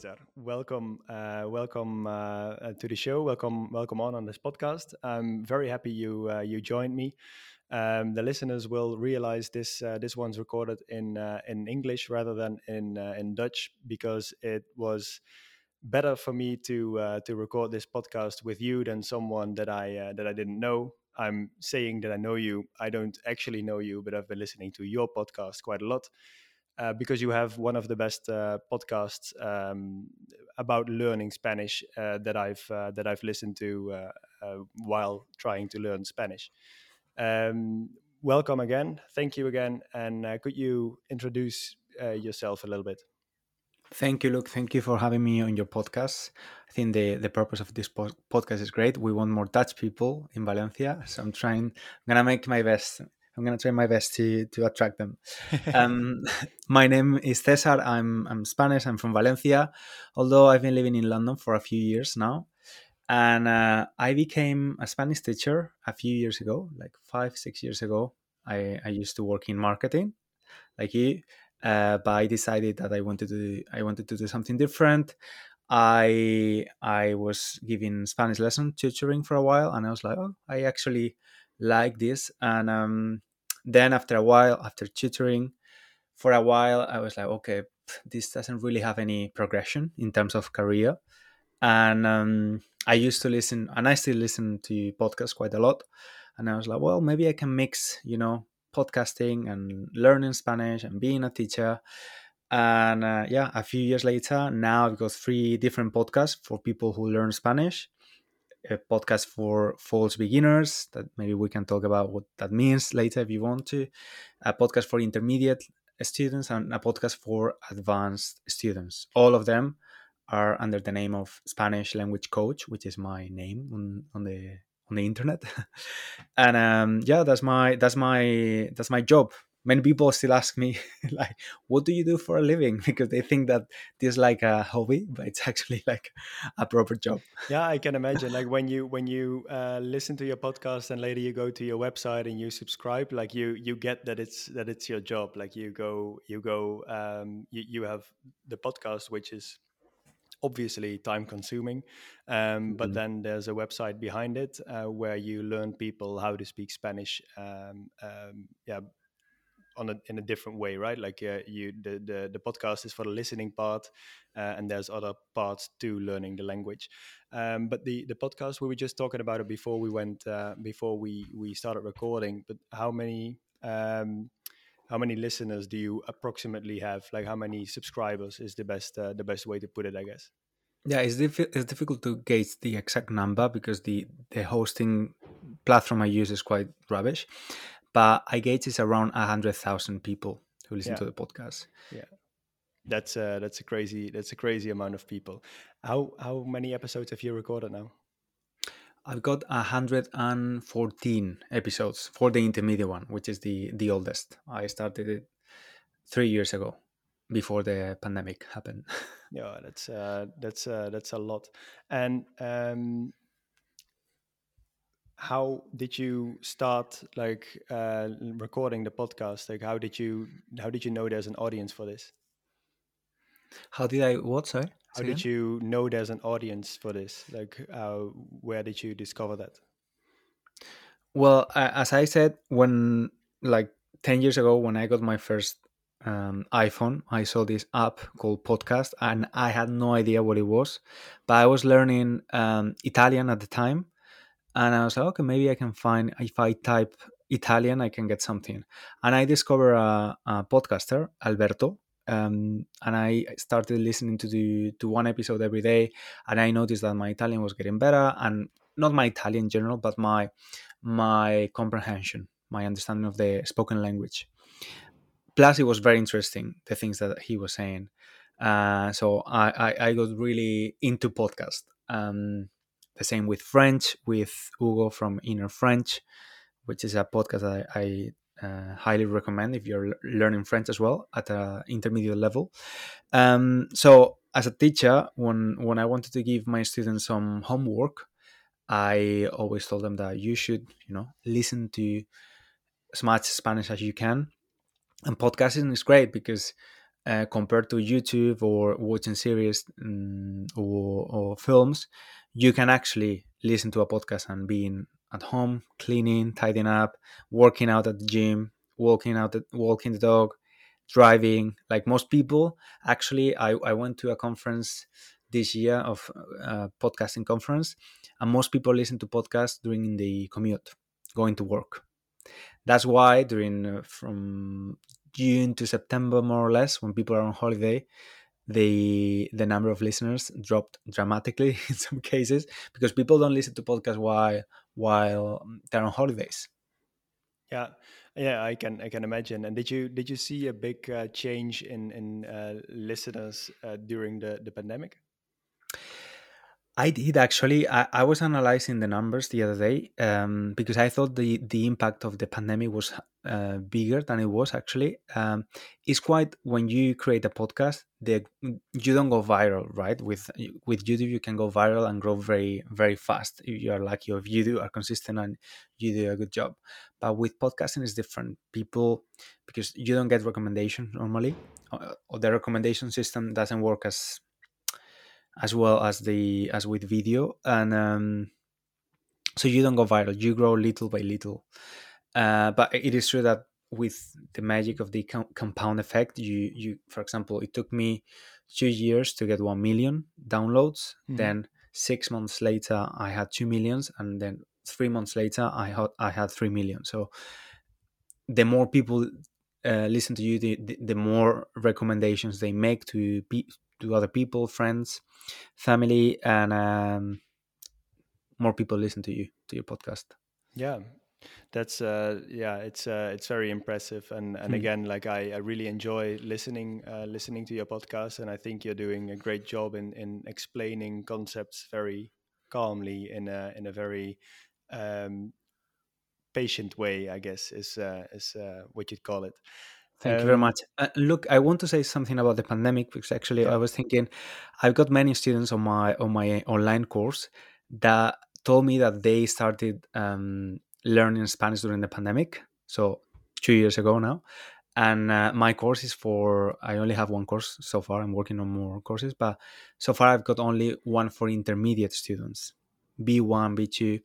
César. Welcome, uh, welcome uh, uh, to the show. Welcome, welcome on on this podcast. I'm very happy you uh, you joined me. Um, the listeners will realize this uh, this one's recorded in uh, in English rather than in in Dutch because it was better for me to to record this podcast with you than someone that I that I didn't know. I'm saying that I know you. I don't actually know you, but I've been listening to your podcast quite a lot uh, because you have one of the best uh, podcasts um, about learning Spanish uh, that I've uh, that I've listened to uh, while trying to learn Spanish. Um, welcome again, thank you again, and could you introduce yourself a little bit? Thank you, Luke. Thank you for having me on your podcast. I think the, the purpose of this po- podcast is great. We want more Dutch people in Valencia, so I'm trying. I'm gonna make my best I'm going to try my best to to attract them. um, my name is César. I'm I'm Spanish. I'm from Valencia, although I've been living in London for a few years now. And uh, I became a Spanish teacher a few years ago, like five six years ago. I I used to work in marketing, like you, uh, but I decided that I wanted to I wanted to do something different. I I was giving Spanish lesson tutoring for a while, and I was like, oh, I actually like this, and um, then after a while, after tutoring for a while, I was like, okay, this doesn't really have any progression in terms of career. And um, I used to listen, and I still listen to podcasts quite a lot. And I was like, well, maybe I can mix, you know, podcasting and learning Spanish and being a teacher. And uh, yeah, a few years later, now I've got three different podcasts for people who learn Spanish a podcast for false beginners that maybe we can talk about what that means later if you want to. A podcast for intermediate students and a podcast for advanced students. All of them are under the name of spanish language coach which is my name on, on the on the internet. And um, yeah that's my that's my that's my job many people still ask me like what do you do for a living? Because they think that this is like a hobby but it's actually like a proper job. Yeah i can imagine like when you when you uh, listen to your podcast and later you go to your website and you subscribe like you you get that it's that it's your job. Like you go you go um, you, you have the podcast which is obviously time consuming um, but mm-hmm. then there's a website behind it uh, where you learn people how to speak spanish um, um, yeah on a, in a different way, right? Like uh, you, the, the the podcast is for the listening part, uh, and there's other parts to learning the language. Um, but the the podcast we were just talking about it before we went uh, before we we started recording. But how many um, how many listeners do you approximately have? Like how many subscribers is the best uh, the best way to put it? I guess. Yeah, it's, it's difficult to gauge the exact number because the the hosting platform I use is quite rubbish but I gauge it's around a hundred thousand people who listen yeah. to the podcast. Yeah, that's a, that's a crazy that's a crazy amount of people. How how many episodes have you recorded now? I've got hundred and fourteen episodes for the intermediate one, which is the the oldest. I started it three years ago, before the pandemic happened. yeah, that's uh, that's uh, that's a lot. And um, how did you start like uh, recording the podcast? Like how did you how did you know there's an audience for this? How did i what sorry? How did you know there's an audience for this? Like uh, where did you discover that? Well as i said when like 10 years ago when i got my first um, iphone i saw this app called podcast and i had no idea what it was but i was learning um, italian at the time and I was like, okay, maybe I can find if I type Italian, I can get something. And I discovered a, a podcaster, Alberto, um, and I started listening to the to one episode every day, and I noticed that my Italian was getting better, and not my Italian in general, but my my comprehension, my understanding of the spoken language. Plus, it was very interesting the things that he was saying. Uh, so I, I, I got really into podcast. Um, the same with French, with Hugo from Inner French, which is a podcast I, I uh, highly recommend if you're learning French as well at an intermediate level. Um, so, as a teacher, when when I wanted to give my students some homework, I always told them that you should, you know, listen to as much Spanish as you can. And podcasting is great because uh, compared to YouTube or watching series um, or, or, films, you can actually listen to a podcast and being at home, cleaning, tidying up, working out at the gym, walking out, the, walking the dog, driving. Like most people, actually, I, I went to a conference this year of uh, podcasting conference, and most people listen to podcasts during the commute, going to work. That's why during uh, from June to September, more or less, when people are on holiday, the the number of listeners dropped dramatically in some cases because people don't listen to podcasts while while they're on holidays. Yeah, yeah, I can I can imagine. And did you did you see a big uh, change in in uh, listeners uh, during the the pandemic? I did actually. I, I was analyzing the numbers the other day um, because I thought the the impact of the pandemic was uh, bigger than it was actually. Um, it's quite when you create a podcast, the you don't go viral, right? With with YouTube, you can go viral and grow very very fast if you are lucky, or if you do are consistent and you do a good job. But with podcasting, it's different. People because you don't get recommendations normally, or the recommendation system doesn't work as as well as the as with video. And um, so you don't go viral you grow little by little. Uh, but it is true that with the magic of the compound effect you you for example it took me two years to get 1 million downloads. Mm-hmm. then six months later i had 2 millions. And then three months later i had i had 3 million. So the more people uh, listen to you the, the, the more recommendations they make to be to other people, friends, family, and um, more people listen to you to your podcast. Yeah, that's uh yeah it's uh it's very impressive and and hmm. again like I, I really enjoy listening uh listening to your podcast and i think you're doing a great job in in explaining concepts very calmly in a in a very um patient way i guess is uh is uh what you'd call it Thank um, you very um, much. Uh, look, I want to say something about the pandemic because actually yeah. I was thinking I've got many students on my on my online course that told me that they started um, learning Spanish during the pandemic. So two years ago now, and uh, my course is for I only have one course so far. I'm working on more courses, but so far I've got only one for intermediate students, B1, B2.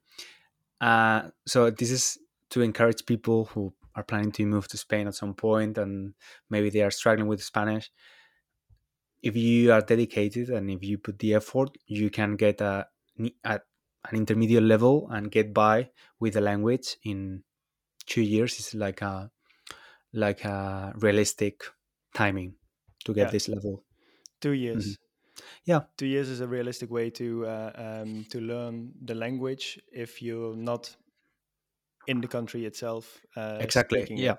Uh, so this is to encourage people who are planning to move to Spain at some point and maybe they are struggling with Spanish, if you are dedicated and if you put the effort, you can get a, at an intermediate level and get by with the language in two years. It's like a like a realistic timing to get yeah. this level. Two years. Mm-hmm. Yeah, two years is a realistic way to uh, um, to learn the language if you're not in the country itself. Uh, exactly. Yeah. yeah.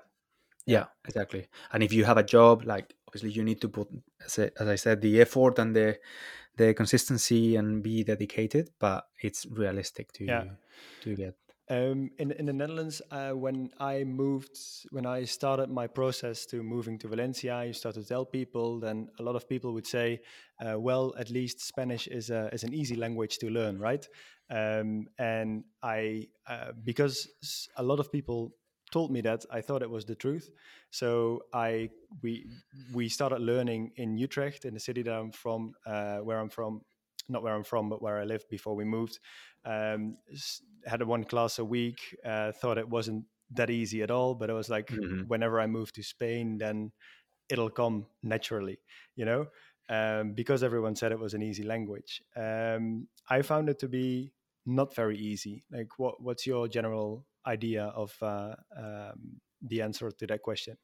yeah. exactly. And if you have a job, like obviously you need to put, as I, as I said, the effort and the the consistency and be dedicated. But it's realistic to yeah. to get. Um, in in the Netherlands, uh, when I moved, when I started my process to moving to Valencia, you start to tell people. Then a lot of people would say, uh, "Well, at least Spanish is a, is an easy language to learn, right?" Um, and I, uh, because a lot of people told me that, I thought it was the truth. So I, we, we started learning in Utrecht, in the city that I'm from, uh, where I'm from, not where I'm from, but where I lived before we moved. Um, had a one class a week. Uh, thought it wasn't that easy at all, but I was like mm-hmm. whenever I move to Spain, then it'll come naturally, you know. Um, because everyone said it was an easy language. Um, I found it to be not very easy. Like, what what's your general idea of uh, um, the answer to that question?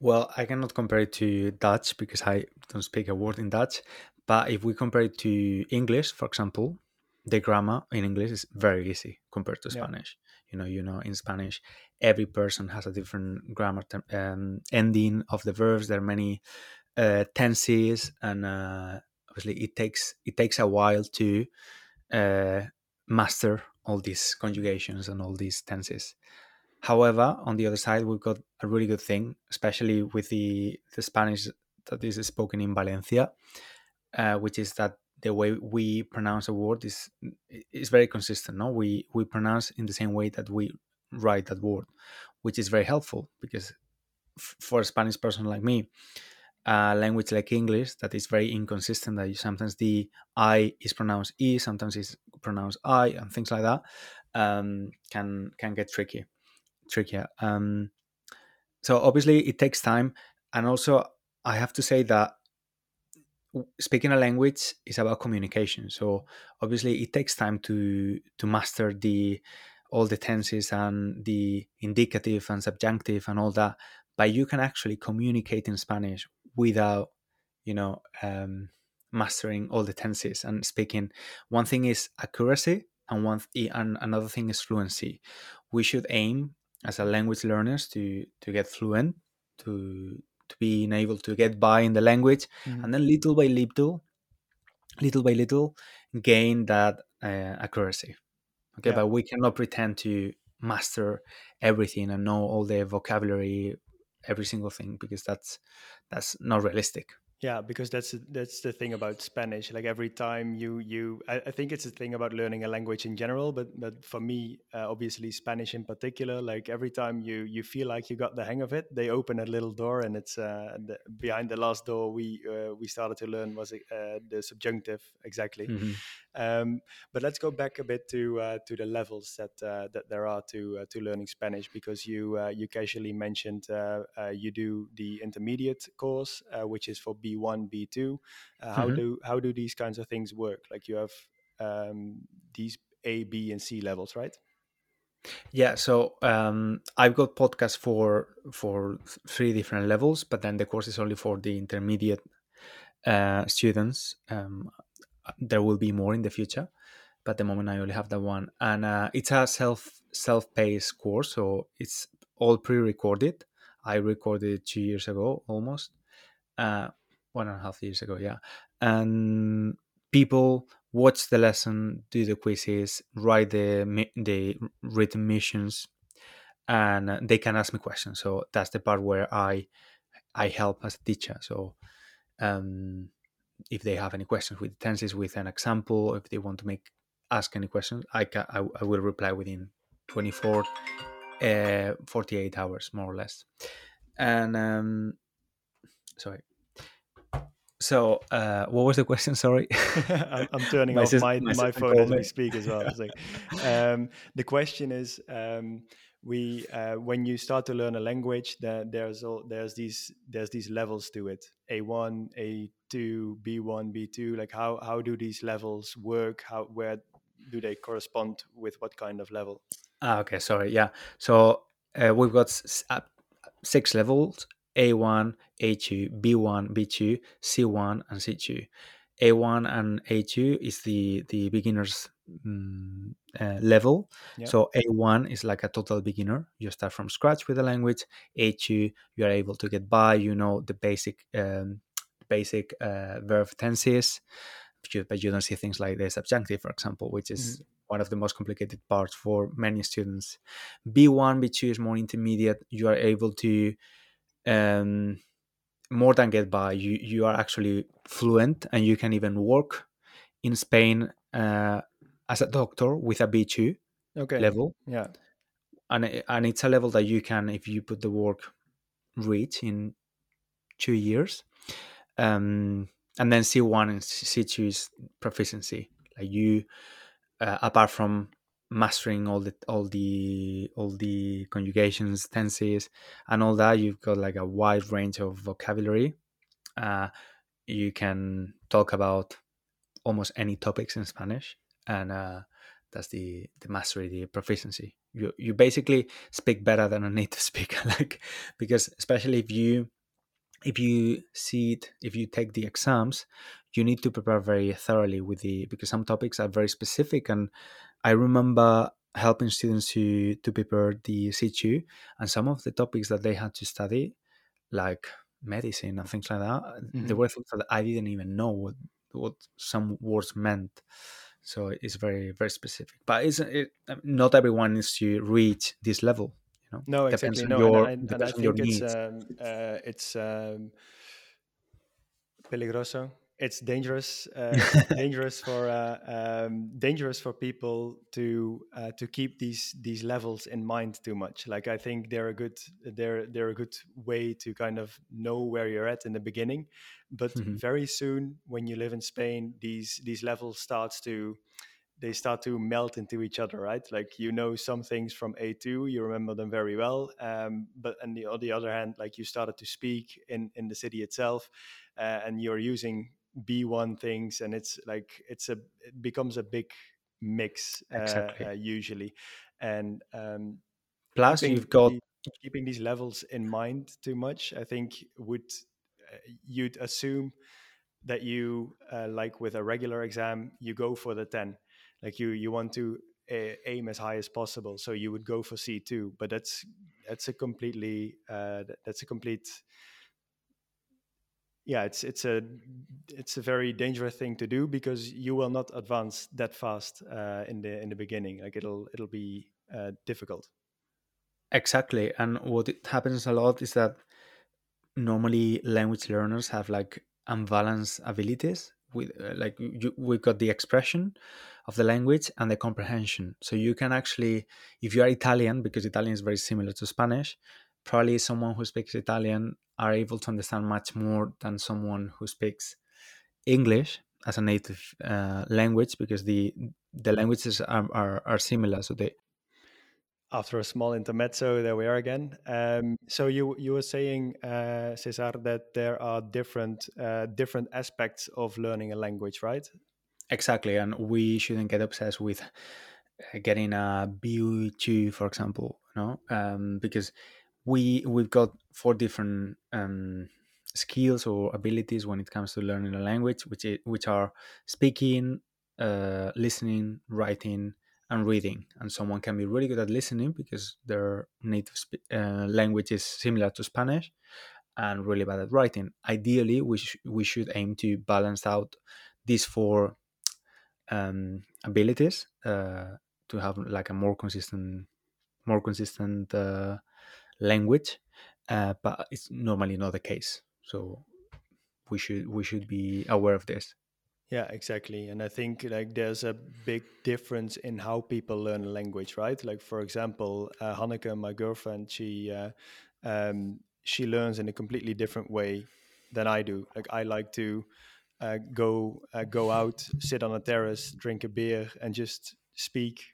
Well, I cannot compare it to Dutch because I don't speak a word in Dutch. But if we compare it to English, for example, the grammar in English is very easy compared to Spanish. Yeah. You know, you know, in Spanish, every person has a different grammar term, um, ending of the verbs. There are many uh, tenses, and uh, obviously, it takes it takes a while to uh, master all these conjugations and all these tenses. However, on the other side, we've got a really good thing, especially with the, the Spanish that is spoken in Valencia, uh, which is that the way we pronounce a word is is very consistent. No, we we pronounce in the same way that we write that word, which is very helpful because f- for a Spanish person like me, a language like English that is very inconsistent. That you, sometimes the I is pronounced E, sometimes it's pronounced I, and things like that um, can can get tricky, trickier. Um, so obviously it takes time, and also I have to say that speaking a language is about communication. So obviously it takes time to to master the all the tenses and the indicative and subjunctive and all that. But you can actually communicate in Spanish without, you know, um, mastering all the tenses and speaking. One thing is accuracy, and one and another thing is fluency. We should aim as a language learners to to get fluent, to to being able to get by in the language, mm-hmm. and then little by little, little by little, gain that uh, accuracy. Okay, yeah. but we cannot pretend to master everything and know all the vocabulary, every single thing, because that's that's not realistic yeah because that's that's the thing about spanish like every time you you I, I, think it's a thing about learning a language in general but but for me uh, obviously spanish in particular like every time you you feel like you got the hang of it they open a little door and it's uh, the, behind the last door we uh, we started to learn was uh, the subjunctive exactly mm-hmm. Um, but let's go back a bit to uh, to the levels that uh, that there are to to learning spanish because you you casually mentioned you do the intermediate course which is for b B1, B2. Uh, how mm-hmm. do how do these kinds of things work? Like you have um, these A, B, and C levels, right? Yeah, so um, I've got podcasts for for three different levels, but then the course is only for the intermediate uh, students. Um, there will be more in the future, but the moment I only have that one, and uh, it's a self self paced course, so it's all pre recorded. I recorded two years ago almost. Uh, one and a half years ago, yeah. And people watch the lesson, do the quizzes, write the the written missions, and they can ask me questions. So that's the part where I I help as a teacher. So um, if they have any questions with the tenses, with an example, if they want to make ask any questions, I can I, I will reply within 24, uh, 48 hours more or less. And um, sorry, so, uh, what was the question? Sorry, I'm, turning my off my, my, my phone as we speak as well. Like, um, the question is, um, we uh, when you start to learn a language, that there's all, there's these there's these levels to it. A1, A2, B1, B2. Like how how do these levels work? How where do they correspond with what kind of level? Ah, okay, sorry. Yeah, so uh, we've got uh, six levels a1, A2, B1, B2, C1, and C2. A1 and A2 is the the beginners um, uh, level. Yep. So A1 is like a total beginner. You start from scratch with the language. A2 you are able to get by. You know the basic um, basic uh, verb tenses, but you don't see things like the subjunctive, for example, which is mm-hmm. one of the most complicated parts for many students. B1, B2 is more intermediate. You are able to um, more than get by. You you are actually fluent, and you can even work in Spain uh, as a doctor with a B two okay. level. Yeah, and and it's a level that you can, if you put the work, reach in two years. Um, and then C one and C two is proficiency. Like you, uh, apart from mastering all the all the all the conjugations tenses and all that you've got like a wide range of vocabulary uh, you can talk about almost any topics in spanish and uh, that's the the mastery the proficiency you you basically speak better than a native speaker like because especially if you if you see it if you take the exams you need to prepare very thoroughly with the because some topics are very specific and I remember helping students to to prepare the C2 and some of the topics that they had to study, like medicine and things like that, mm-hmm. there were things that I didn't even know what what some words meant. So it's very very specific. But it's it, not everyone needs to reach this level. You know, no, exactly. No, your, and, I, and I think it's um, uh, it's um, peligroso it's dangerous uh, dangerous for uh, um, dangerous for people to uh, to keep these these levels in mind too much like i think they're a good they're they're a good way to kind of know where you're at in the beginning but mm-hmm. very soon when you live in spain these these levels starts to they start to melt into each other, right? Like you know some things from A2, you remember them very well, um, but on the, on the other hand, like you started to speak in in the city itself, uh, and you're using B1 things, and it's like it's a it becomes a big mix uh, exactly. uh, usually, and um, plus you've got keeping these levels in mind too much. I think would uh, you'd assume that you uh, like with a regular exam you go for the 10 like you you want to uh, aim as high as possible so you would go for c2 but that's that's a completely uh, that's a complete yeah it's it's a it's a very dangerous thing to do because you will not advance that fast uh, in the in the beginning. Like it'll it'll be uh, difficult. Exactly. And what happens a lot is that normally language learners have like unbalanced abilities with uh, like you, we've got the expression of the language and the comprehension. So you can actually if you are italian because italian is very similar to spanish probably someone who speaks italian are able to understand much more than someone who speaks english as a native uh, language because the the languages are, are, are similar so they after a small intermezzo, there we are again. Um, so you you were saying, uh, César, that there are different uh, different aspects of learning a language, right? Exactly, and we shouldn't get obsessed with uh, getting a B2, for example, no, um, because we we've got four different um, skills or abilities when it comes to learning a language, which is, which are speaking, uh, listening, writing, and reading. And someone can be really good at listening because their native sp- uh, language is similar to Spanish, and really bad at writing. Ideally, we sh- we should aim to balance out these four um, abilities uh, to have like a more consistent, more consistent uh, language. Uh, but it's normally not the case. So we should we should be aware of this. Yeah, exactly. And I think like there's a big difference in how people learn a language, right? Like for example, uh, my girlfriend, she uh, um, she learns in a completely different way than I do. Like I like to uh, go uh, go out, sit on a terrace, drink a beer, and just speak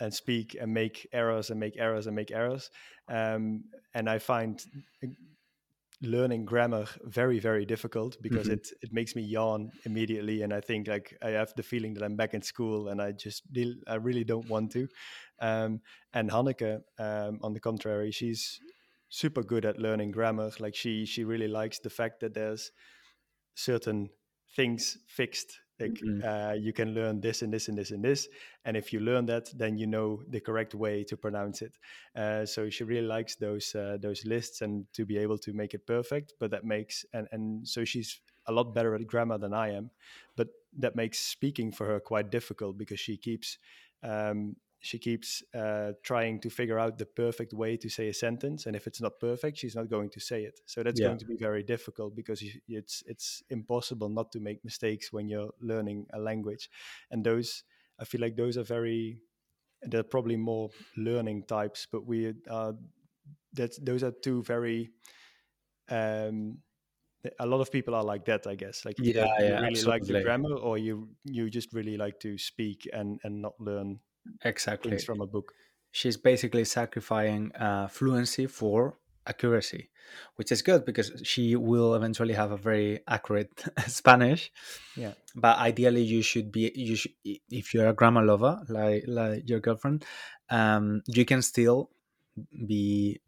and speak and make errors and make errors and make errors. Um, and I find learning grammar very very difficult because mm-hmm. it it makes me yawn immediately and i think like i have the feeling that i'm back in school and i just i really don't want to um, and hanneke um, on the contrary she's super good at learning grammar like she she really likes the fact that there's certain things fixed like mm-hmm. uh, you can learn this and this and this and this and if you learn that then you know the correct way to pronounce it uh, so she really likes those uh, those lists and to be able to make it perfect but that makes and and so she's a lot better at grammar than i am but that makes speaking for her quite difficult because she keeps um, she keeps uh, trying to figure out the perfect way to say a sentence and if it's not perfect she's not going to say it so that's yeah. going to be very difficult because it's it's impossible not to make mistakes when you're learning a language and those i feel like those are very they're probably more learning types but we are that those are two very um a lot of people are like that i guess like yeah, you, yeah, really absolutely. like the grammar or you you just really like to speak and and not learn exactly things from a book. She's basically sacrificing uh, fluency for accuracy, which is good because she will eventually have a very accurate Spanish. Yeah. But ideally, you should be you should, if you're a grammar lover like like your girlfriend, um, you can still be,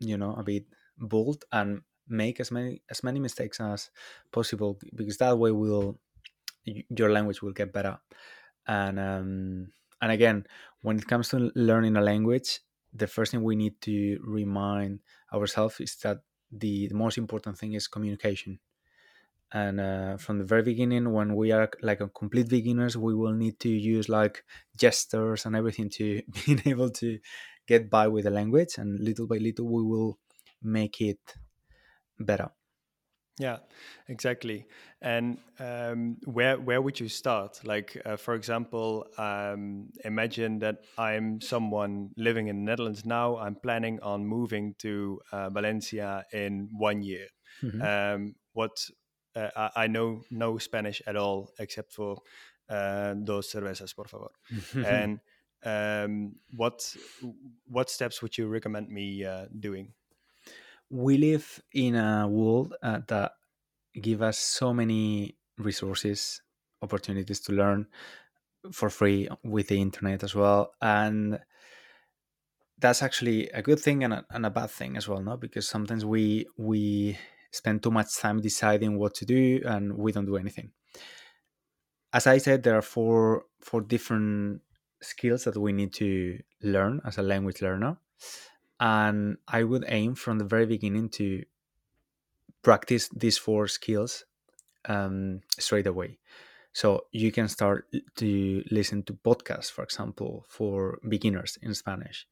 you know, a bit bold and make as many as many mistakes as possible because that way will your language will get better and um and again when it comes to learning a language the first thing we need to remind ourselves is that the, the most important thing is communication. And uh, from the very beginning when we are like a complete beginners we will need to use like gestures and everything to being able to get by with the language and little by little we will make it better Yeah, exactly. And um, where where would you start? Like, uh, for example, um, imagine that I'm someone living in the Netherlands now. I'm planning on moving to uh, Valencia in one year. Mm-hmm. Um, what uh, I, I, know no Spanish at all except for uh, dos cervezas, por favor. and um, what what steps would you recommend me uh, doing? We live in a world uh, that give us so many resources opportunities to learn for free with the internet as well and that's actually a good thing and a, and a bad thing as well no? Because sometimes we we spend too much time deciding what to do and we don't do anything. As i said there are four four different skills that we need to learn as a language learner and I would aim from the very beginning to practice these four skills um, straight away. So you can start to listen to podcasts, for example, for beginners in Spanish.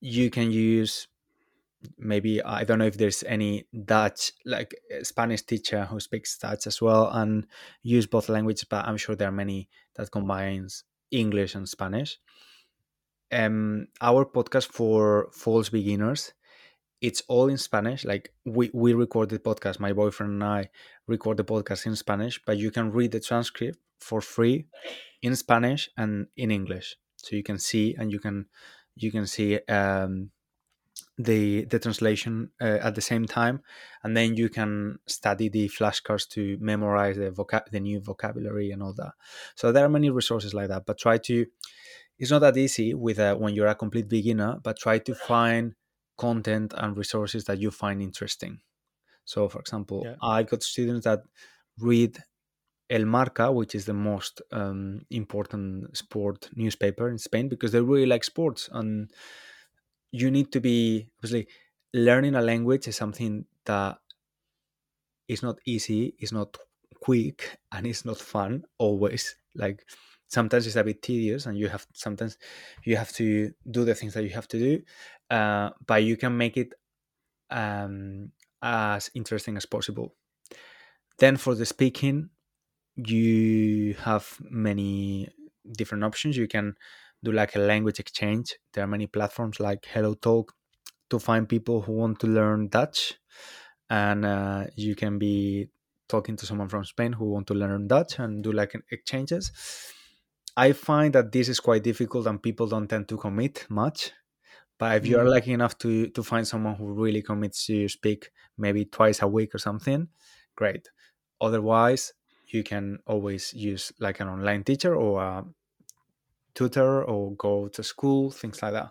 You can use maybe I don't know if there's any Dutch like Spanish teacher who speaks Dutch as well and use both languages, but I'm sure there are many that combines English and Spanish um, our podcast for false beginners it's all in spanish. Like we we record the podcast my boyfriend and i record the podcast in spanish but you can read the transcript for free in spanish and in english. So you can see and you can you can see um, the the translation uh, at the same time. And then you can study the flashcards to memorize the vocab the new vocabulary and all that. So there are many resources like that but try to it's not that easy with a, when you're a complete beginner, but try to find content and resources that you find interesting. So, for example, yeah. I got students that read El Marca, which is the most um, important sport newspaper in Spain, because they really like sports. And you need to be, obviously, learning a language is something that is not easy, is not quick, and it's not fun always. Like, sometimes it's a bit tedious and you have sometimes you have to do the things that you have to do uh, but you can make it um, as interesting as possible. Then for the speaking you have many different options. You can do like a language exchange. There are many platforms like HelloTalk to find people who want to learn dutch and uh, you can be talking to someone from spain who want to learn dutch and do like exchanges I find that this is quite difficult and people don't tend to commit much. But if you're mm. lucky enough to to find someone who really commits to speak maybe twice a week or something, great. Otherwise, you can always use like an online teacher or a tutor or go to school, things like that.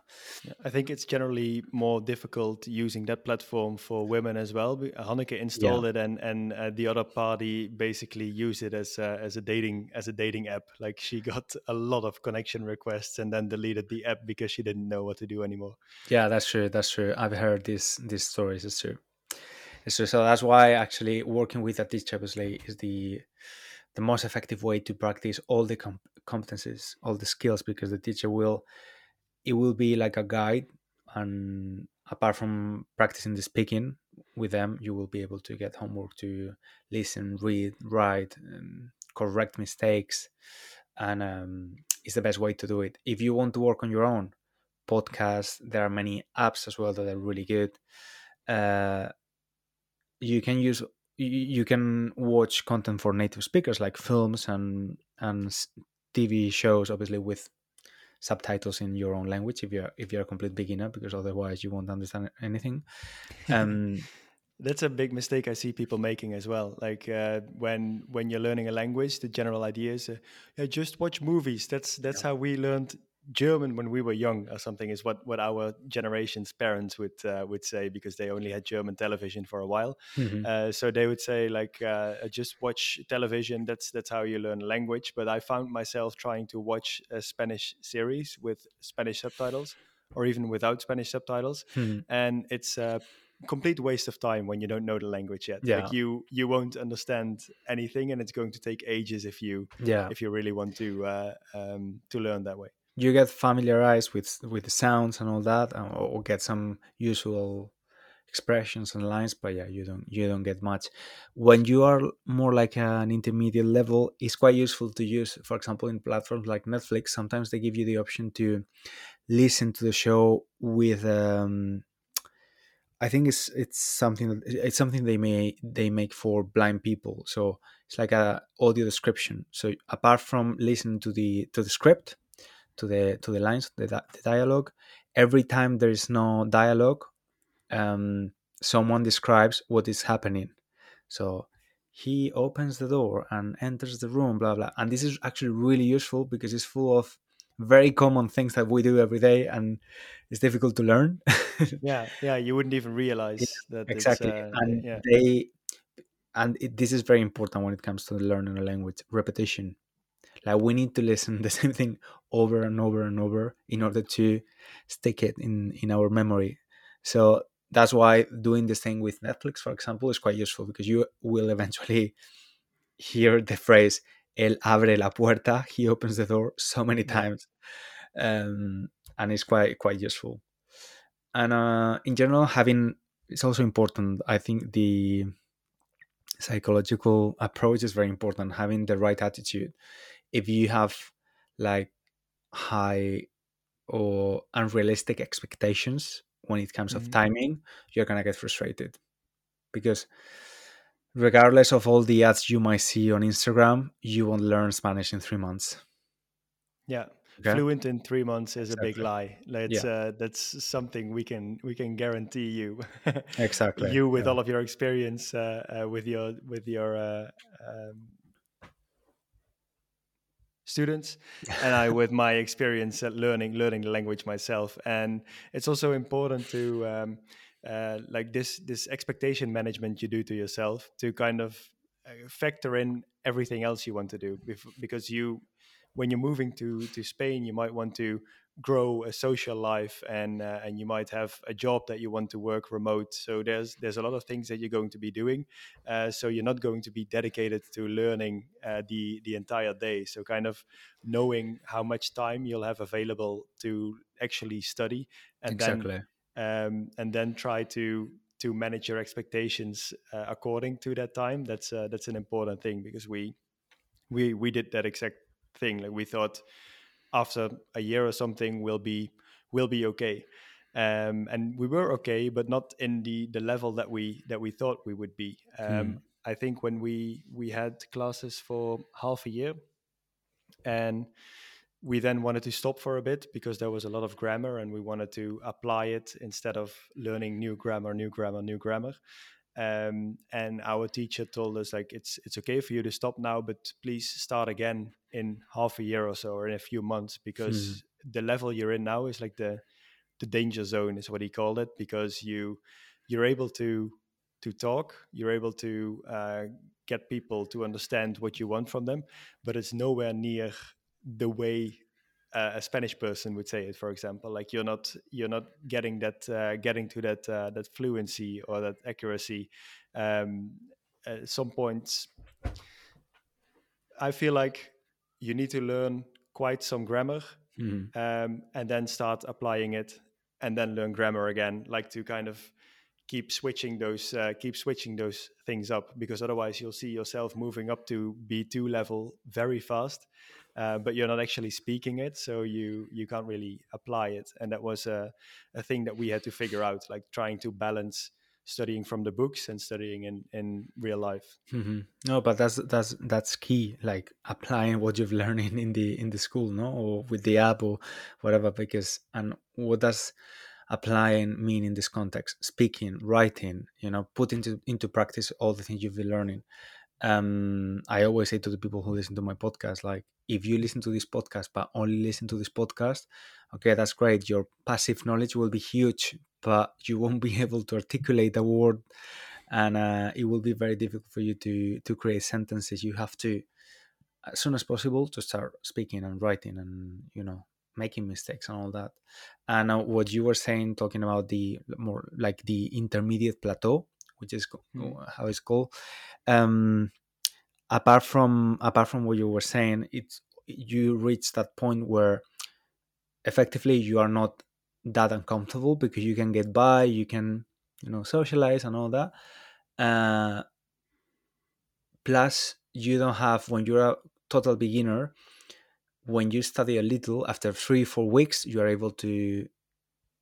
I think it's generally more difficult using that platform for women as well. Hanneke installed yeah. it, and and uh, the other party basically used it as a, as a dating as a dating app. Like she got a lot of connection requests and then deleted the app because she didn't know what to do anymore. Yeah, that's true. That's true. I've heard these these stories. It's true. It's true. So that's why actually working with a teacher obviously is the the most effective way to practice all the com- competencies, all the skills, because the teacher will, it will be like a guide. And apart from practicing the speaking with them, you will be able to get homework to listen, read, write, um, correct mistakes. And um, it's the best way to do it. If you want to work on your own, podcast, there are many apps as well that are really good. Uh, you can use you can watch content for native speakers like films and and TV shows, obviously with subtitles in your own language if you're if you're a complete beginner, because otherwise you won't understand anything. Um, That's a big mistake I see people making as well. Like uh, when when you're learning a language, the general idea is, uh, yeah, just watch movies. That's that's yeah. how we learned German when we were young or something is what, what our generation's parents would uh, would say because they only had German television for a while. Mm-hmm. Uh, so they would say like uh, just watch television. That's that's how you learn language. But I found myself trying to watch a Spanish series with Spanish subtitles or even without Spanish subtitles, mm-hmm. and it's a complete waste of time when you don't know the language yet. Yeah. Like you you won't understand anything, and it's going to take ages if you yeah. if you really want to uh, um, to learn that way you get familiarized with with the sounds and all that or, or get some usual expressions and lines but yeah you don't you don't get much. When you are more like an intermediate level it's quite useful to use for example in platforms like netflix sometimes they give you the option to listen to the show with um i think it's it's something that it's something they may they make for blind people. So it's like a audio description. So apart from listening to the to the script to the to the lines the, the dialogue every time there is no dialogue um, someone describes what is happening. So he opens the door and enters the room, blah blah. And this is actually really useful because it's full of very common things that we do every day, and it's difficult to learn. yeah, yeah, you wouldn't even realize yeah, that exactly. Uh, and yeah. they, and it, this is very important when it comes to learning a language: repetition. Like we need to listen the same thing over and over and over in order to stick it in in our memory. So that's why doing this thing with Netflix, for example, is quite useful because you will eventually hear the phrase "él abre la puerta," he opens the door so many times, um, and it's quite quite useful. And uh, in general, having it's also important. I think the psychological approach is very important. Having the right attitude. If you have like high or unrealistic expectations when it comes mm-hmm. of timing, you're gonna get frustrated because regardless of all the ads you might see on Instagram, you won't learn Spanish in three months. Yeah, okay? fluent in three months is exactly. a big lie. That's yeah. uh, that's something we can we can guarantee you. exactly. You with yeah. all of your experience uh, uh, with your with your uh, um, students and i with my experience at learning learning the language myself. And it's also important to um, uh, like this this expectation management you do to yourself to kind of uh, factor in everything else you want to do because you when you're moving to to spain you might want to grow a social life and uh, and you might have a job that you want to work remote. So there's there's a lot of things that you're going to be doing uh, so you're not going to be dedicated to learning uh, the the entire day. So kind of knowing how much time you'll have available to actually study and exactly. then um, and then try to to manage your expectations uh, according to that time that's uh, that's an important thing because we we we did that exact thing. Like we thought after a year or something we'll be will be okay. Um, and we were okay but not in the the level that we that we thought we would be. Um, hmm. i think when we we had classes for half a year and we then wanted to stop for a bit because there was a lot of grammar and we wanted to apply it instead of learning new grammar new grammar new grammar um, and our teacher told us like it's it's okay for you to stop now but please start again in half a year or so or in a few months because hmm. the level you're in now is like the the danger zone is what he called it because you you're able to to talk you're able to uh, get people to understand what you want from them but it's nowhere near the way uh, a Spanish person would say it, for example. Like you're not you're not getting that uh, getting to that uh, that fluency or that accuracy. Um, at some points, I feel like you need to learn quite some grammar mm-hmm. um, and then start applying it, and then learn grammar again. Like to kind of keep switching those uh, keep switching those things up because otherwise you'll see yourself moving up to B2 level very fast uh, but you're not actually speaking it, so you you can't really apply it. And that was a, a thing that we had to figure out, like trying to balance studying from the books and studying in in real life. Mm-hmm. No, but that's that's that's key, like applying what you've learned in, the in the school, no, or with the app or whatever. Because and what does applying mean in this context? Speaking, writing, you know, put into into practice all the things you've been learning um, I always say to the people who listen to my podcast, like, if you listen to this podcast, but only listen to this podcast, okay, that's great. Your passive knowledge will be huge, but you won't be able to articulate a word, and uh, it will be very difficult for you to to create sentences. You have to, as soon as possible, to start speaking and writing, and you know, making mistakes and all that. And uh, what you were saying, talking about the more like the intermediate plateau, which is mm. how it's called um, apart from apart from what you were saying, it's you reach that point where effectively you are not that uncomfortable because you can get by, you can you know socialize and all that. Uh, plus you don't have when you're a total beginner when you study a little after three four weeks you are able to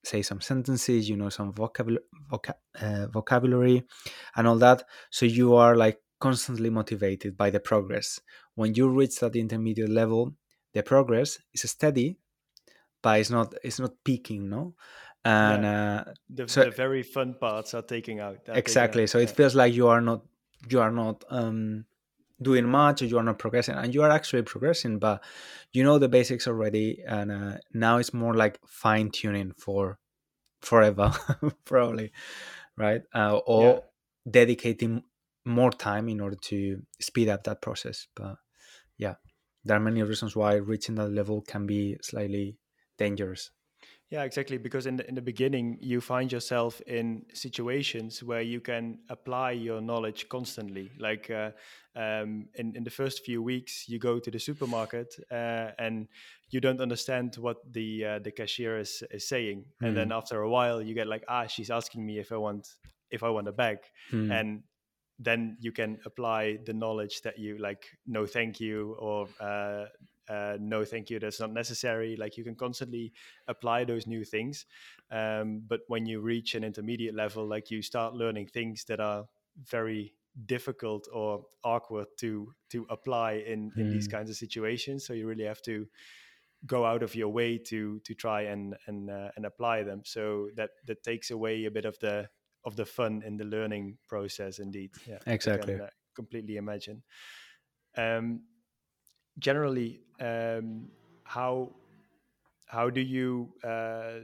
say some sentences you know some vocabulary voca- uh, vocabulary and all that. So you are like constantly motivated by the progress when you reach that intermediate level the progress is steady but it's not it's not peaking no and yeah. uh, the, so, the, very fun parts are taking out exactly taking out, so yeah. it feels like you are not you are not um doing much or you are not progressing and you are actually progressing but you know the basics already and uh, now it's more like fine tuning for forever probably right uh, or yeah. dedicating more time in order to speed up that process but yeah there are many reasons why reaching that level can be slightly dangerous yeah, exactly. Because in the, in the beginning, you find yourself in situations where you can apply your knowledge constantly. Like uh, um, in, in the first few weeks, you go to the supermarket uh, and you don't understand what the uh, the cashier is, is saying, mm. and then hmm. after a while, you get like, ah, she's asking me if I want if I want a bag, mm. and then you can apply the knowledge that you like no thank you or uh, uh, no thank you that's not necessary like you can constantly apply those new things um, but when you reach an intermediate level like you start learning things that are very difficult or awkward to to apply in in mm. these kinds of situations so you really have to go out of your way to to try and and uh, and apply them so that that takes away a bit of the of the fun in the learning process indeed. Yeah exactly can, uh, completely imagine. Um generally um, how how do you uh,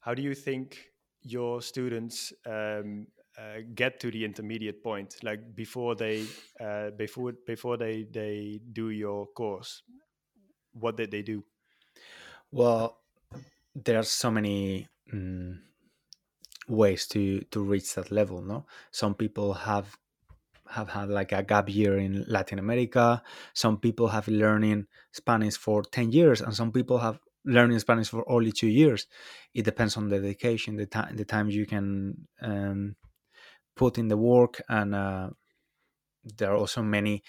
how do you think your students um, uh, get to the intermediate point? Like before they uh, before before they they do your course what did they do? Well there's so many mm, ways to to reach that level no some people have have had like a gap year in Latin America. Some people have learning Spanish for 10 years and some people have learning Spanish for only two years. It depends on the dedication, the time, the time you can um, put in the work. And uh, there are also many,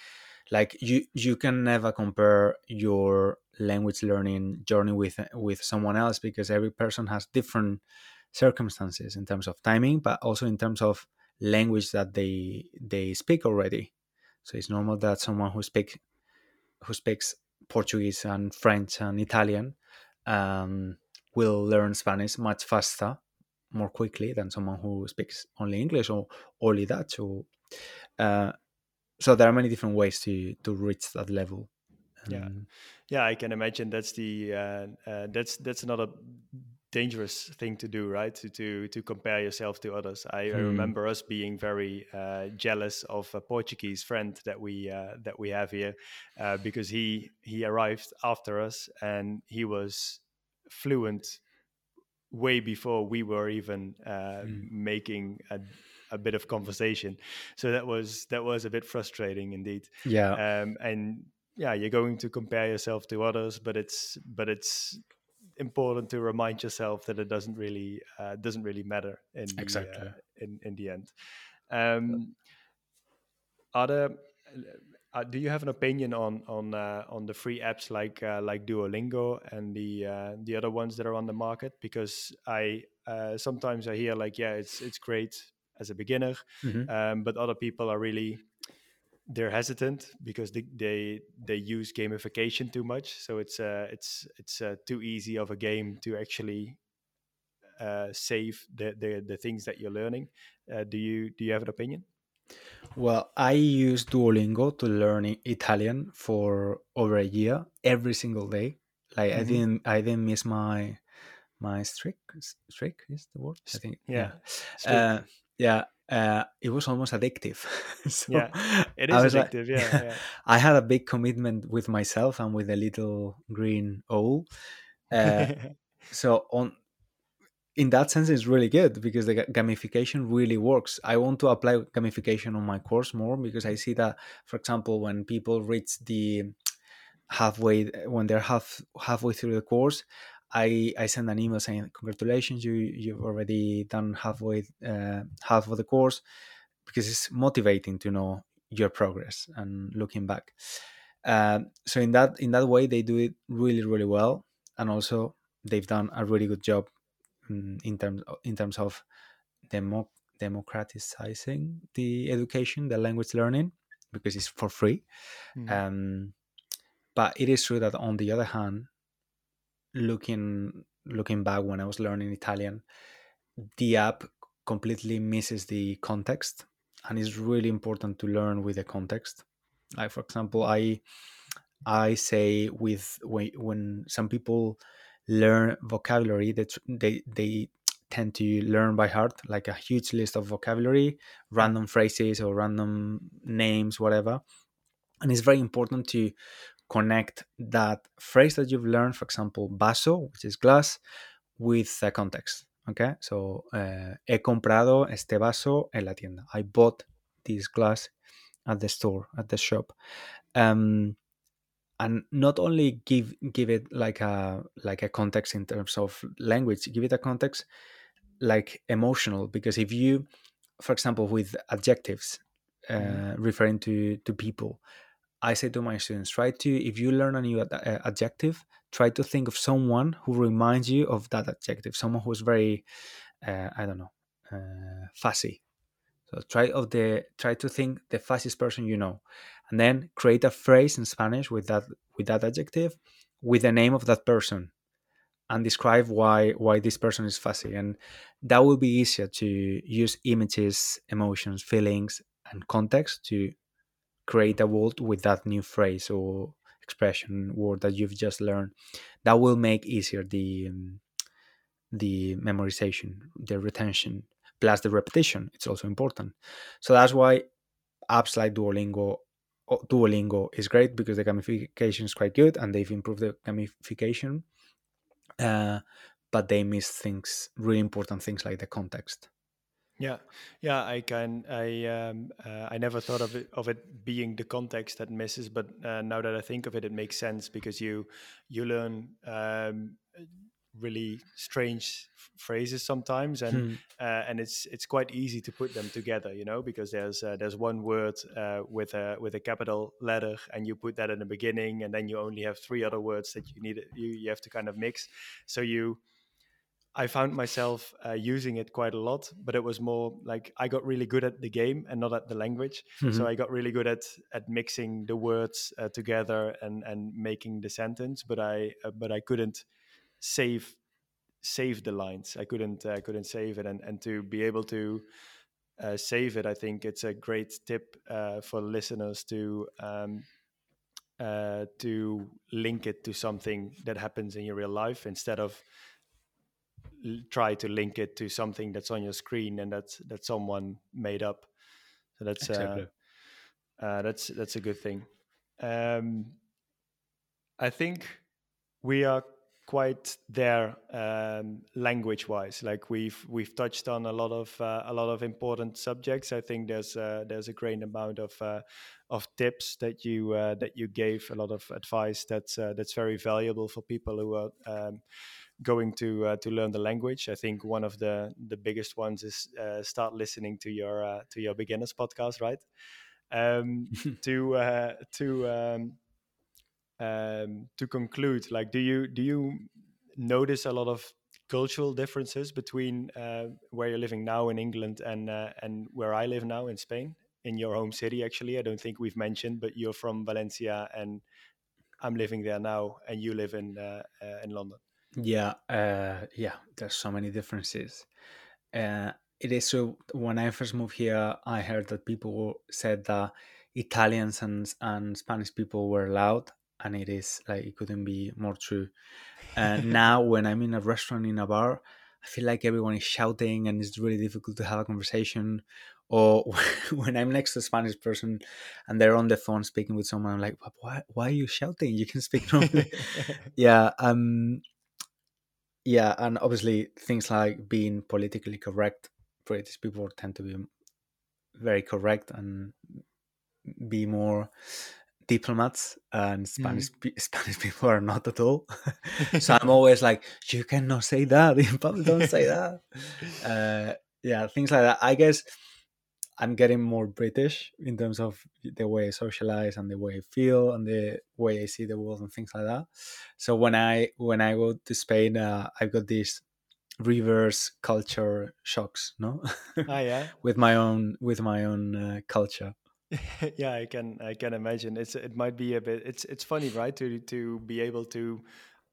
like you, you can never compare your language learning journey with, with someone else because every person has different circumstances in terms of timing, but also in terms of language that they they speak already. So it's normal that someone who speaks who speaks Portuguese and French and Italian um, will learn Spanish much faster, more quickly than someone who speaks only English or only Dutch. Or, uh, so there are many different ways to to reach that level. yeah, yeah, I can imagine that's the uh, uh, that's that's another dangerous thing to do, right? To to, to compare yourself to others. I, hmm. I remember us being very uh, jealous of a Portuguese friend that we uh, that we have here uh, because he he arrived after us and he was fluent way before we were even mm. making a, a bit of conversation. So that was that was a bit frustrating indeed. Yeah. Um, and yeah, you're going to compare yourself to others, but it's but it's important to remind yourself that it doesn't really uh, doesn't really matter in the, exactly uh, in in the end. Um, are there, uh, do you have an opinion on on uh, on the free apps like uh, like Duolingo and the uh, the other ones that are on the market? Because I sometimes I hear like yeah, it's it's great as a beginner, mm-hmm. um, but other people are really they're hesitant because they, they they use gamification too much. So it's uh, it's it's uh, too easy of a game to actually uh, save the, the the things that you're learning. Uh, do you do you have an opinion? Well, I use Duolingo to learn Italian for over a year, every single day. Like mm-hmm. I didn't I didn't miss my my streak. Streak is the word. I think. Yeah. Yeah. Uh, yeah uh, it was almost addictive. so yeah, it is addictive. Like, yeah, yeah, I had a big commitment with myself and with the little green owl. Uh, so on, in that sense, it's really good because the gamification really works. I want to apply gamification on my course more because I see that, for example, when people reach the halfway, when they're half halfway through the course, I I send an email saying congratulations, you you've already done halfway uh, half of the course, because it's motivating to know your progress and looking back. Uh, so in that in that way, they do it really really well, and also they've done a really good job in, in terms in terms of demo, democratizing the education, the language learning, because it's for free. Mm. Um, but it is true that on the other hand, looking looking back when I was learning Italian, the app completely misses the context, and it's really important to learn with the context. Like for example, I I say with when, when some people learn vocabulary that they they tend to learn by heart like a huge list of vocabulary random phrases or random names whatever and it's very important to connect that phrase that you've learned for example vaso which is glass with the context okay? So uh, he comprado este vaso en la tienda. I bought this glass at the store at the shop. Um, and not only give give it like a like a context in terms of language give it a context like emotional because if you for example with adjectives uh, mm. referring to to people i say to my students try to if you learn a new ad- uh, adjective try to think of someone who reminds you of that adjective someone who's very uh, i don't know uh, fussy so try of the try to think the fastest person you know, and then create a phrase in Spanish with that with that adjective, with the name of that person, and describe why why this person is fussy. And that will be easier to use images, emotions, feelings, and context to create a world with that new phrase or expression word that you've just learned. That will make easier the um, the memorization, the retention plus the repetition it's also important so that's why apps like duolingo duolingo is great because the gamification is quite good and they've improved the gamification uh, but they miss things really important things like the context yeah, yeah, I can. I um, uh, I never thought of it of it being the context that misses, but uh, now that I think of it, it makes sense because you you learn um, really strange phrases sometimes and hmm. uh, and it's it's quite easy to put them together you know because there's uh, there's one word uh, with a with a capital letter and you put that in the beginning and then you only have three other words that you need you, you have to kind of mix so you I found myself uh, using it quite a lot, but it was more like I got really good at the game and not at the language. Mm-hmm. So I got really good at at mixing the words uh, together and and making the sentence, but I uh, but I couldn't save save the lines. I couldn't I uh, couldn't save it, and and to be able to uh, save it, I think it's a great tip uh, for listeners to. Um, uh, to link it to something that happens in your real life instead of try to link it to something that's on your screen and that's that someone made up. So that's uh, exactly. uh, that's that's a good thing. Um, I think we are quite there um, language wise like we've we've touched on a lot of uh, a lot of important subjects. I think there's uh, there's a great amount of uh, of tips that you uh, that you gave a lot of advice that's uh, that's very valuable for people who are um, going to uh, to learn the language. I think one of the the biggest ones is start listening to your to your beginners podcast right? Um, to to um, to conclude, like, do you do you notice a lot of cultural differences between uh, where you're living now in England and uh, and where I live now in Spain, in your home city? Actually, I don't think we've mentioned, but you're from Valencia, and I'm living there now, and you live in uh, uh in London. Yeah, uh, yeah. There's so many differences. Uh, it is so. When I first moved here, I heard that people said that Italians and and Spanish people were loud and it is like it couldn't be more true. And now when I'm in a restaurant in a bar, I feel like everyone is shouting and it's really difficult to have a conversation. Or when I'm next to a Spanish person and they're on the phone speaking with someone, I'm like, why, why are you shouting? You can speak normally. yeah. Um, yeah. And obviously things like being politically correct, British people tend to be very correct and be more diplomats and Spanish mm. Spanish people are not at all. so I'm always like, you cannot say that in public. Don't say that. Uh, yeah, things like that. I guess I'm getting more British in terms of the way I socialize and the way I feel and the way I see the world and things like that. So when I when I go to Spain, uh, I've got these reverse culture shocks, no? Ah, yeah. with my own with my own uh, culture. yeah, I can I can imagine. It's it might be a bit. It's it's funny, right? To to be able to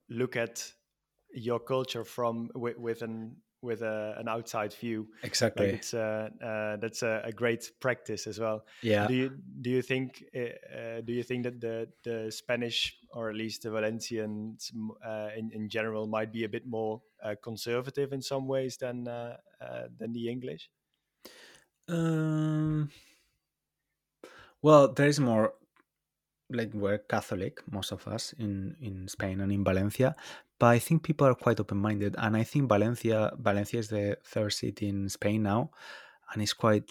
look at your culture from with, with an with a, an outside view. Exactly. Like it's uh, uh, that's a, a, great practice as well. Yeah. Do you do you think uh, uh do you think that the the Spanish or at least the Valencians uh, in in general might be a bit more uh, conservative in some ways than than the English? Um. Well, there is more like we're Catholic, most of us in in Spain and in Valencia, but I think people are quite open minded, and I think Valencia Valencia is the third city in Spain now, and it's quite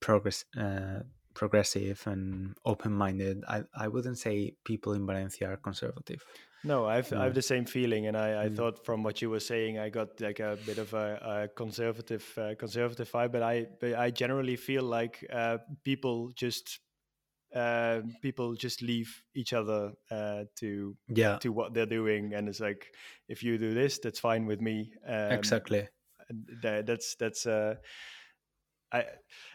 progress uh, progressive and open minded. I I wouldn't say people in Valencia are conservative. No, I've no. I have the same feeling, and I, I mm. thought from what you were saying, I got like a bit of a, a conservative uh, conservative vibe. But I but I generally feel like uh, people just uh, people just leave each other uh, to yeah to what they're doing, and it's like if you do this, that's fine with me. Um, exactly. That, that's that's uh, I,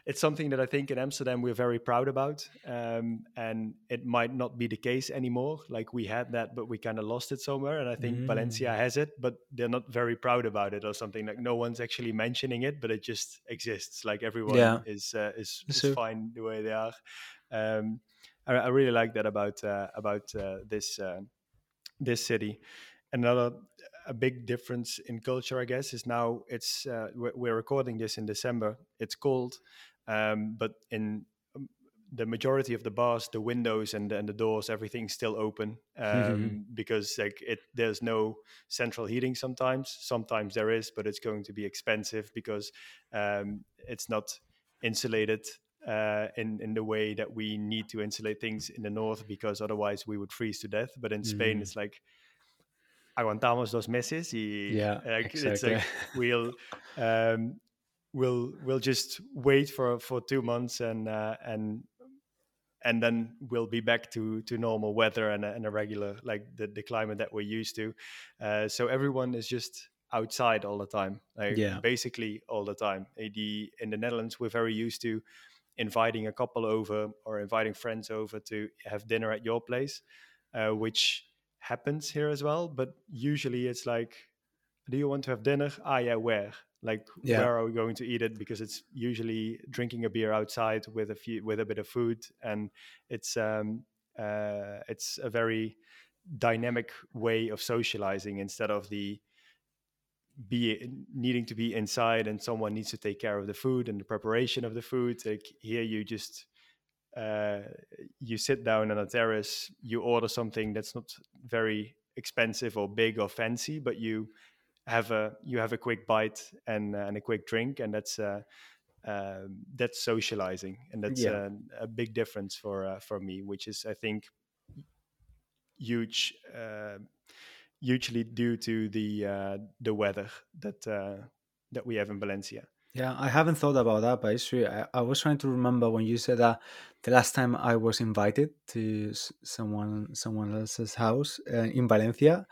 it's something that I think in Amsterdam we're very proud about, um, and it might not be the case anymore. Like we had that, but we kind of lost it somewhere. And I think mm. Valencia has it, but they're not very proud about it or something. Like no one's actually mentioning it, but it just exists. Like everyone yeah. is uh, is, is fine the way they are. Um, I, I, really like that about uh, about uh, this uh, this city. Another a big difference in culture, I guess, is now it's uh, we're recording this in December. It's cold, um, but in um, the majority of the bars, the windows and, and the doors, everything's still open um, because like it, there's no central heating. Sometimes, sometimes there is, but it's going to be expensive because um, it's not insulated uh, in in the way that we need to insulate things in the north because otherwise we would freeze to death. But in Spain, mm. it's like dos meses y yeah, like, exactly. it's like we'll um, we'll we'll just wait for for two months and uh, and and then we'll be back to to normal weather and a, and a regular like the, the climate that we're used to. Uh, so everyone is just outside all the time, like yeah. basically all the time. The in the Netherlands, we're very used to inviting a couple over or inviting friends over to have dinner at your place, uh, which happens here as well. But usually it's like, do you want to have dinner? Ah, yeah, where? Like, yeah. where are we going to eat it? Because it's usually drinking a beer outside with a few with a bit of food, and it's um, uh, it's a very dynamic way of socializing instead of the be needing to be inside and someone needs to take care of the food and the preparation of the food like here you just uh, you sit down on a terrace you order something that's not very expensive or big or fancy but you have a you have a quick bite and, and a quick drink and that's uh, uh that's socializing and that's yeah. a, a, big difference for uh, for me which is i think huge uh, hugely due to the uh, the weather that uh, that we have in Valencia. Yeah, I haven't thought about that, but it's true. I, I, was trying to remember when you said that the last time I was invited to someone someone else's house uh, in Valencia,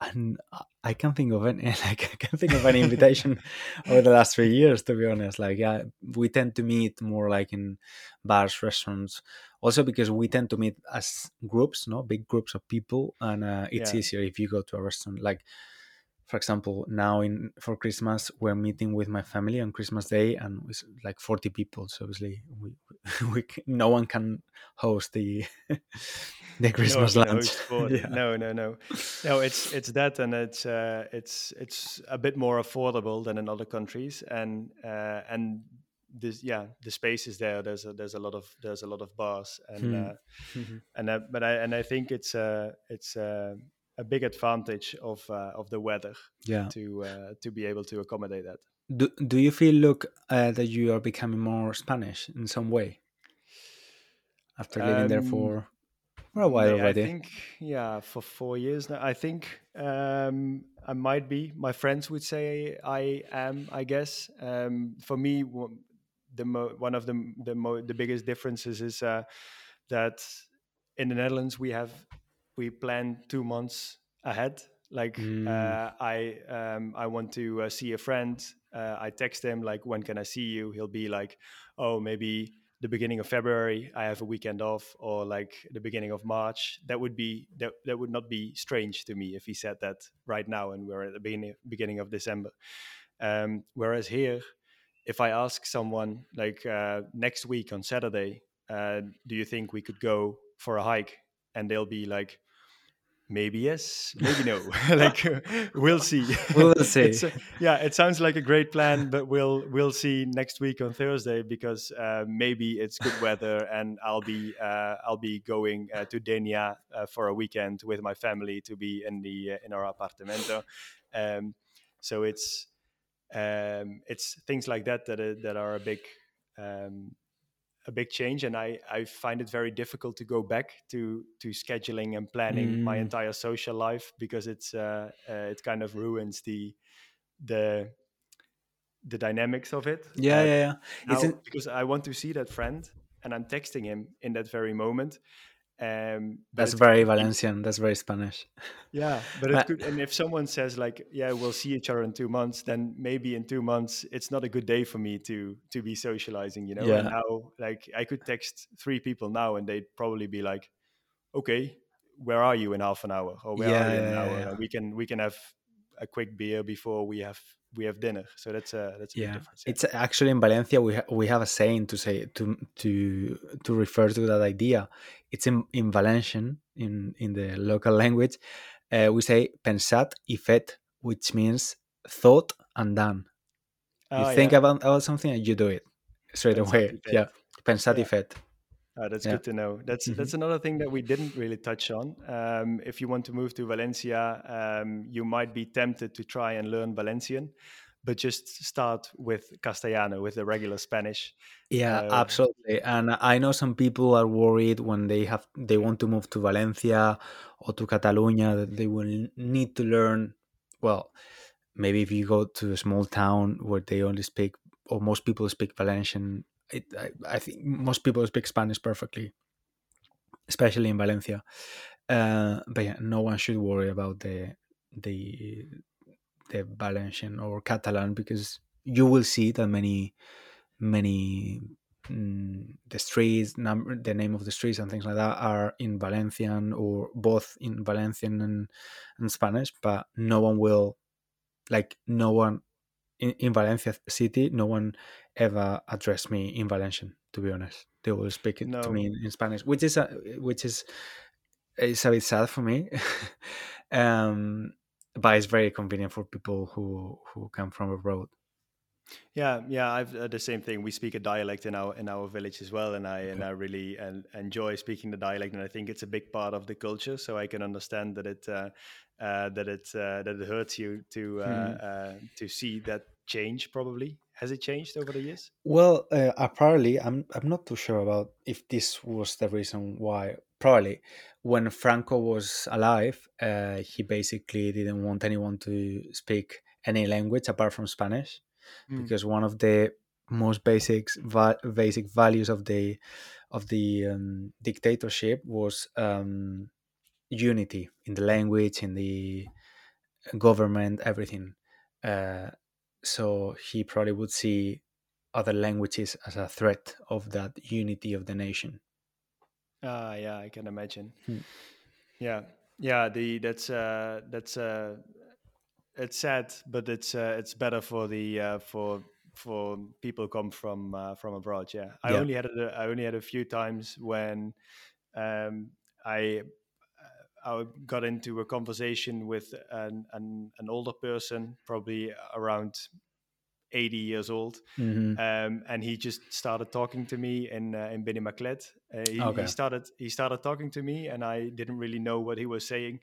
and I can't think of any like I can't think of any invitation over the last three years. To be honest, like yeah, we tend to meet more like in bars, restaurants. Also because we tend to meet as groups, no big groups of people, and uh, it's yeah. easier if you go to a restaurant. Like for example, now in for Christmas we're meeting with my family on Christmas Day, and it's like forty people. So obviously, we, we no one can host the the Christmas no, lunch. yeah. No, no, no, no. It's it's that, and it's uh, it's it's a bit more affordable than in other countries, and uh, and this yeah the space is there there's a there's a lot of there's a lot of bars and hmm. uh, mm-hmm. and uh, but i and i think it's uh it's uh, a big advantage of uh, of the weather yeah to uh, to be able to accommodate that do, do you feel look uh, that you are becoming more spanish in some way after living um, there for for a while already. I think, yeah, for four years now. I think um, I might be. My friends would say I am. I guess. Um, for me, the mo- one of the the mo- the biggest differences is uh, that in the Netherlands we have we plan two months ahead. Like Mm. uh, I um, I want to uh, see a friend. Uh, I text him like, when can I see you? He'll be like, oh, maybe the beginning of February. I have a weekend off, or like the beginning of March. That would be that that would not be strange to me if he said that right now, and we're at the beginning beginning of December. Um, whereas here, if I ask someone like uh, next week on Saturday, uh, do you think we could go for a hike? And they'll be like, maybe yes, maybe no. like we'll see. We will see. It's, uh, yeah, it sounds like a great plan, but we'll we'll see next week on Thursday because uh, maybe it's good weather and I'll be uh, I'll be going uh, to Denia uh, for a weekend with my family to be in the uh, in our apartamento. Um, so it's um, it's things like that that are, that are a big um, a big change, and I I find it very difficult to go back to to scheduling and planning my Mm. entire social life because it's uh, uh, it kind of ruins the the the dynamics of it. Yeah, Uh, yeah, yeah. It's now, because I want to see that friend, and I'm texting him in that very moment. Um, that's very good- Valencian. That's very Spanish. yeah, but it's good. And if someone says like, "Yeah, we'll see each other in two months," then maybe in two months it's not a good day for me to to be socializing. You know. Yeah. And now, like, I could text three people now, and they'd probably be like, "Okay, where are you in half an hour? Or where Yeah, are you in an hour? yeah. We can we can have a quick beer before we have we have dinner." So that's a that's a big Yeah, difference. yeah. it's actually in Valencia. We ha- we have a saying to say to to to refer to that idea. It's in in Valencian in in the local language. Uh, we say pensat y fet, which means thought and done. You Ah, think about, about something and you do it straight Pensat away. Yeah, pensat y fet. Ah, that's Yeah. good to know. That's Mhm. that's another thing that we didn't really touch on. Um, if you want to move to Valencia, um, you might be tempted to try and learn Valencian, but just start with Castellano, with the regular Spanish. Yeah, Uh, absolutely. And I know some people are worried when they have they want to move to Valencia or to Catalonia that they will need to learn. Well, maybe if you go to a small town where they only speak or most people speak Valencian, it, I, I think most people speak Spanish perfectly, especially in Valencia. Uh, but yeah, no one should worry about the the the Valencian or Catalan because you will see that many many mm, the streets number the name of the streets and things like that are in Valencian or both in Valencian and, and Spanish, but no one will like no one in, in Valencia city, no one ever addressed me in Valencian. To be honest, they will speak it to me in, in Spanish, which is a, which is it's a bit sad for me. um, but it's very convenient for people who who come from abroad. Yeah, yeah, I've uh, the same thing. We speak a dialect in our in our village as well, and I and I really uh, enjoy speaking the dialect, and I think it's a big part of the culture. So I can understand that it uh, uh, that it uh, that it hurts you to uh, to see that change. Probably has it changed over the years? Well, uh, apparently, I'm I'm not too sure about if this was the reason why. Probably, when Franco was alive, uh, he basically didn't want anyone to speak any language apart from Spanish, Mm. because one of the most basic va- basic values of the of the um, dictatorship was um, unity in the language, in the government, everything. Uh, so he probably would see other languages as a threat of that unity of the nation. Ah, yeah, I can imagine. Hmm. Yeah, yeah. The that's uh, that's uh, it's sad, but it's uh, it's better for the uh, for for people who come from uh, from abroad. Yeah, I Yeah. only had it. a- I only had a few times when um, I uh, I got into a conversation with an, an an older person, probably around eighty years old, Mhm. um, and he just started talking to me in uh, in Benimaclet. Uh, he, Okay. he started he started talking to me, and I didn't really know what he was saying.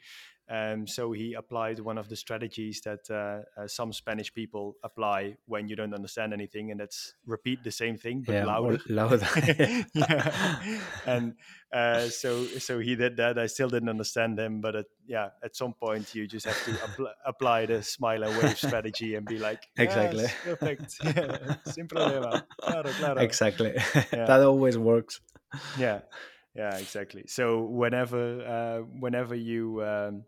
Um, so he applied one of the strategies that uh, uh, some Spanish people apply when you don't understand anything, and that's repeat the same thing but yeah, louder. louder. yeah. and uh, so so he did that. I still didn't understand him, but at, yeah, at some point you just have to apl- apply the smile and wave strategy and be like, exactly, yes, perfect, sin problema, claro, claro. Exactly, yeah. that always works. Yeah, yeah, exactly. So whenever uh, whenever you um,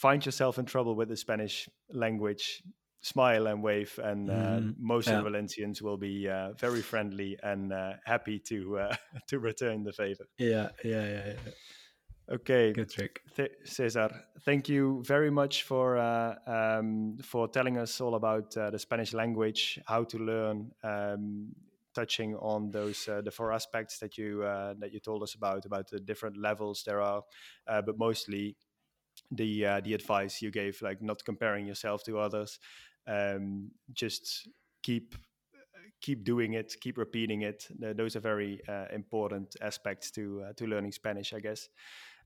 find yourself in trouble with the Spanish language, smile and wave, and uh, mm, most yeah. Valencians will be uh, very friendly and uh, happy to uh, to return the favor. Yeah, yeah, yeah. yeah. Okay, good trick, Th- César. Thank you very much for uh, um, for telling us all about uh, the Spanish language, how to learn. Um, touching on those uh, the four aspects that you uh, that you told us about about the different levels there are, uh, but mostly the uh, the advice you gave, like not comparing yourself to others, um, just keep keep doing it, keep repeating it. those are very uh, important aspects to uh, to learning Spanish, I guess.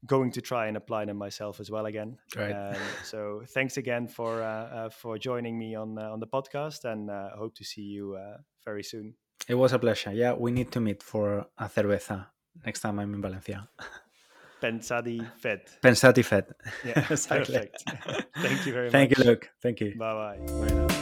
Going to try and apply them myself as well again. Right. Um, so thanks again for for joining me on on the podcast, and hope to see you very soon. It was a pleasure. Yeah, we need to meet for a cerveza next time I'm in Valencia. Pensati Fed. Pensat y fet. Yeah, exactly. perfect. Thank you very Thank much. Thank you, Luke. Thank you. Bye bye.